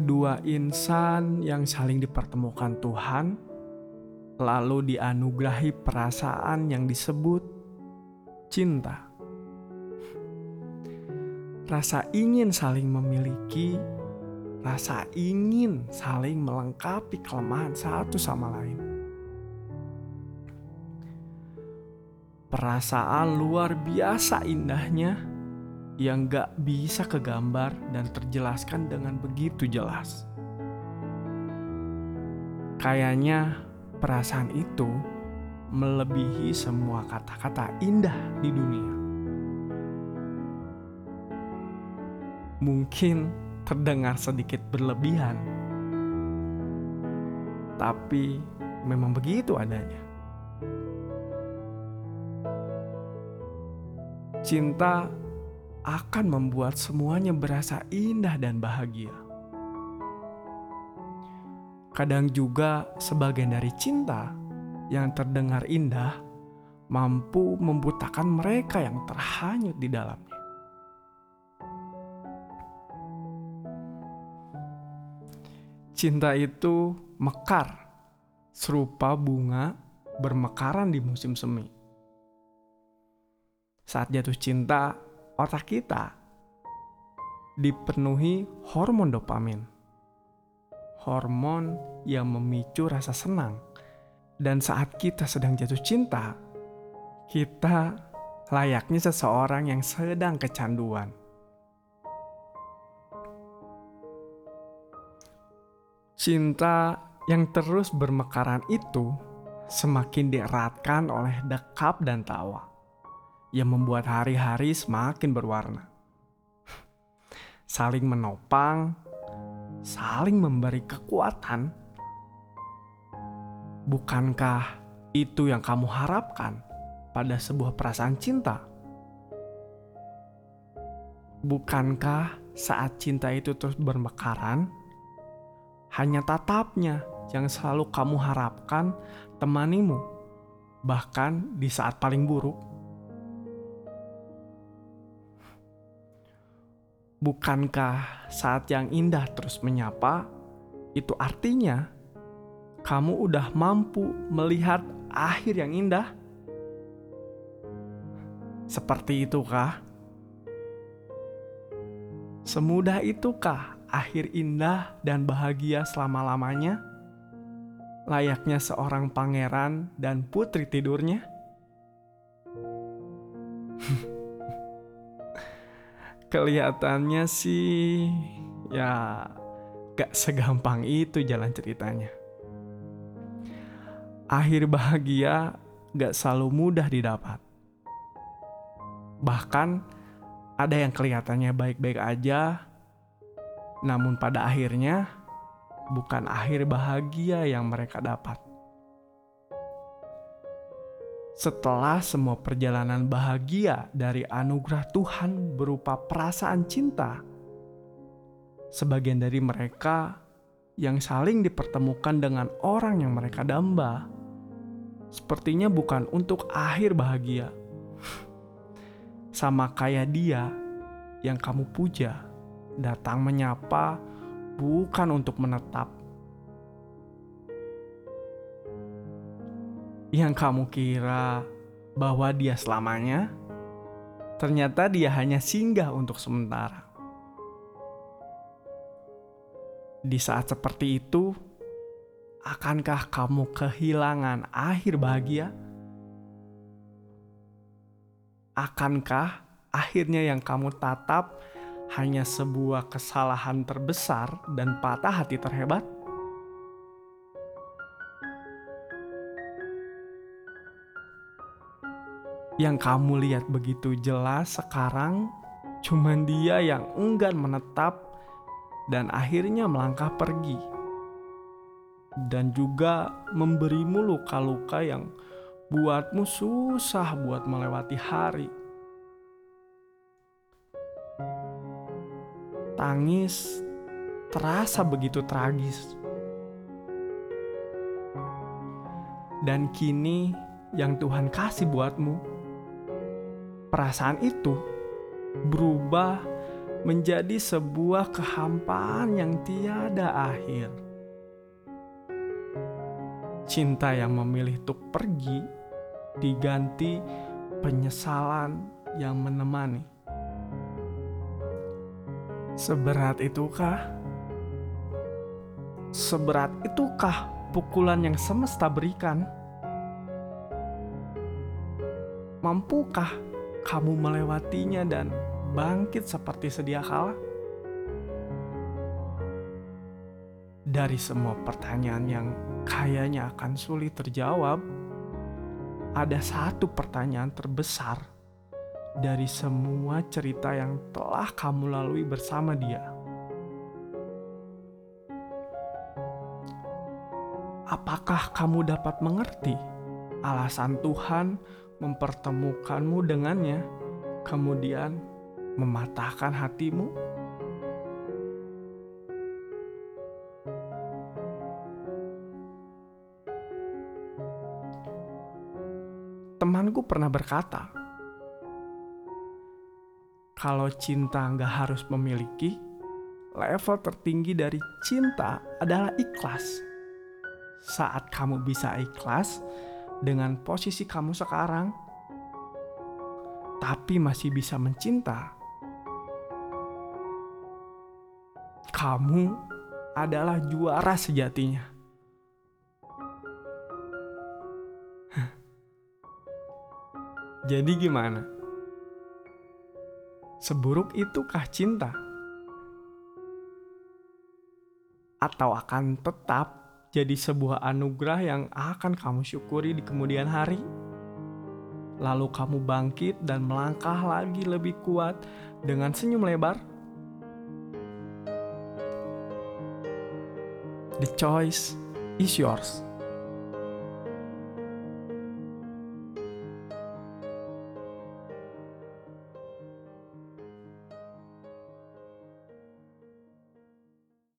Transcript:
dua insan yang saling dipertemukan Tuhan, lalu dianugerahi perasaan yang disebut cinta. Rasa ingin saling memiliki, rasa ingin saling melengkapi kelemahan satu sama lain. Perasaan luar biasa indahnya yang gak bisa kegambar dan terjelaskan dengan begitu jelas. Kayaknya perasaan itu melebihi semua kata-kata indah di dunia. Mungkin terdengar sedikit berlebihan, tapi memang begitu adanya. Cinta akan membuat semuanya berasa indah dan bahagia. Kadang juga sebagian dari cinta yang terdengar indah mampu membutakan mereka yang terhanyut di dalamnya. Cinta itu mekar, serupa bunga bermekaran di musim semi saat jatuh cinta, otak kita dipenuhi hormon dopamin. Hormon yang memicu rasa senang. Dan saat kita sedang jatuh cinta, kita layaknya seseorang yang sedang kecanduan. Cinta yang terus bermekaran itu semakin dieratkan oleh dekap dan tawa yang membuat hari-hari semakin berwarna. Saling menopang, saling memberi kekuatan. Bukankah itu yang kamu harapkan pada sebuah perasaan cinta? Bukankah saat cinta itu terus bermekaran, hanya tatapnya yang selalu kamu harapkan temanimu, bahkan di saat paling buruk? Bukankah saat yang indah terus menyapa, itu artinya kamu udah mampu melihat akhir yang indah? Seperti itukah? Semudah itukah akhir indah dan bahagia selama-lamanya? Layaknya seorang pangeran dan putri tidurnya? Kelihatannya sih ya gak segampang itu jalan ceritanya. Akhir bahagia gak selalu mudah didapat. Bahkan ada yang kelihatannya baik-baik aja, namun pada akhirnya bukan akhir bahagia yang mereka dapat. Setelah semua perjalanan bahagia dari anugerah Tuhan berupa perasaan cinta, sebagian dari mereka yang saling dipertemukan dengan orang yang mereka damba, sepertinya bukan untuk akhir bahagia. Sama kayak dia yang kamu puja, datang menyapa bukan untuk menetap, yang kamu kira bahwa dia selamanya, ternyata dia hanya singgah untuk sementara. Di saat seperti itu, akankah kamu kehilangan akhir bahagia? Akankah akhirnya yang kamu tatap hanya sebuah kesalahan terbesar dan patah hati terhebat? Yang kamu lihat begitu jelas sekarang cuman dia yang enggan menetap dan akhirnya melangkah pergi dan juga memberimu luka-luka yang buatmu susah buat melewati hari. Tangis terasa begitu tragis. Dan kini yang Tuhan kasih buatmu perasaan itu berubah menjadi sebuah kehampaan yang tiada akhir. Cinta yang memilih untuk pergi diganti penyesalan yang menemani. Seberat itukah? Seberat itukah pukulan yang semesta berikan? Mampukah kamu melewatinya dan bangkit seperti sedia kala? Dari semua pertanyaan yang kayaknya akan sulit terjawab, ada satu pertanyaan terbesar dari semua cerita yang telah kamu lalui bersama dia. Apakah kamu dapat mengerti alasan Tuhan mempertemukanmu dengannya, kemudian mematahkan hatimu? Temanku pernah berkata, "Kalau cinta nggak harus memiliki, level tertinggi dari cinta adalah ikhlas." Saat kamu bisa ikhlas dengan posisi kamu sekarang, tapi masih bisa mencinta, kamu adalah juara sejatinya. Jadi gimana? Seburuk itukah cinta? Atau akan tetap jadi sebuah anugerah yang akan kamu syukuri di kemudian hari. Lalu kamu bangkit dan melangkah lagi lebih kuat dengan senyum lebar. The choice is yours.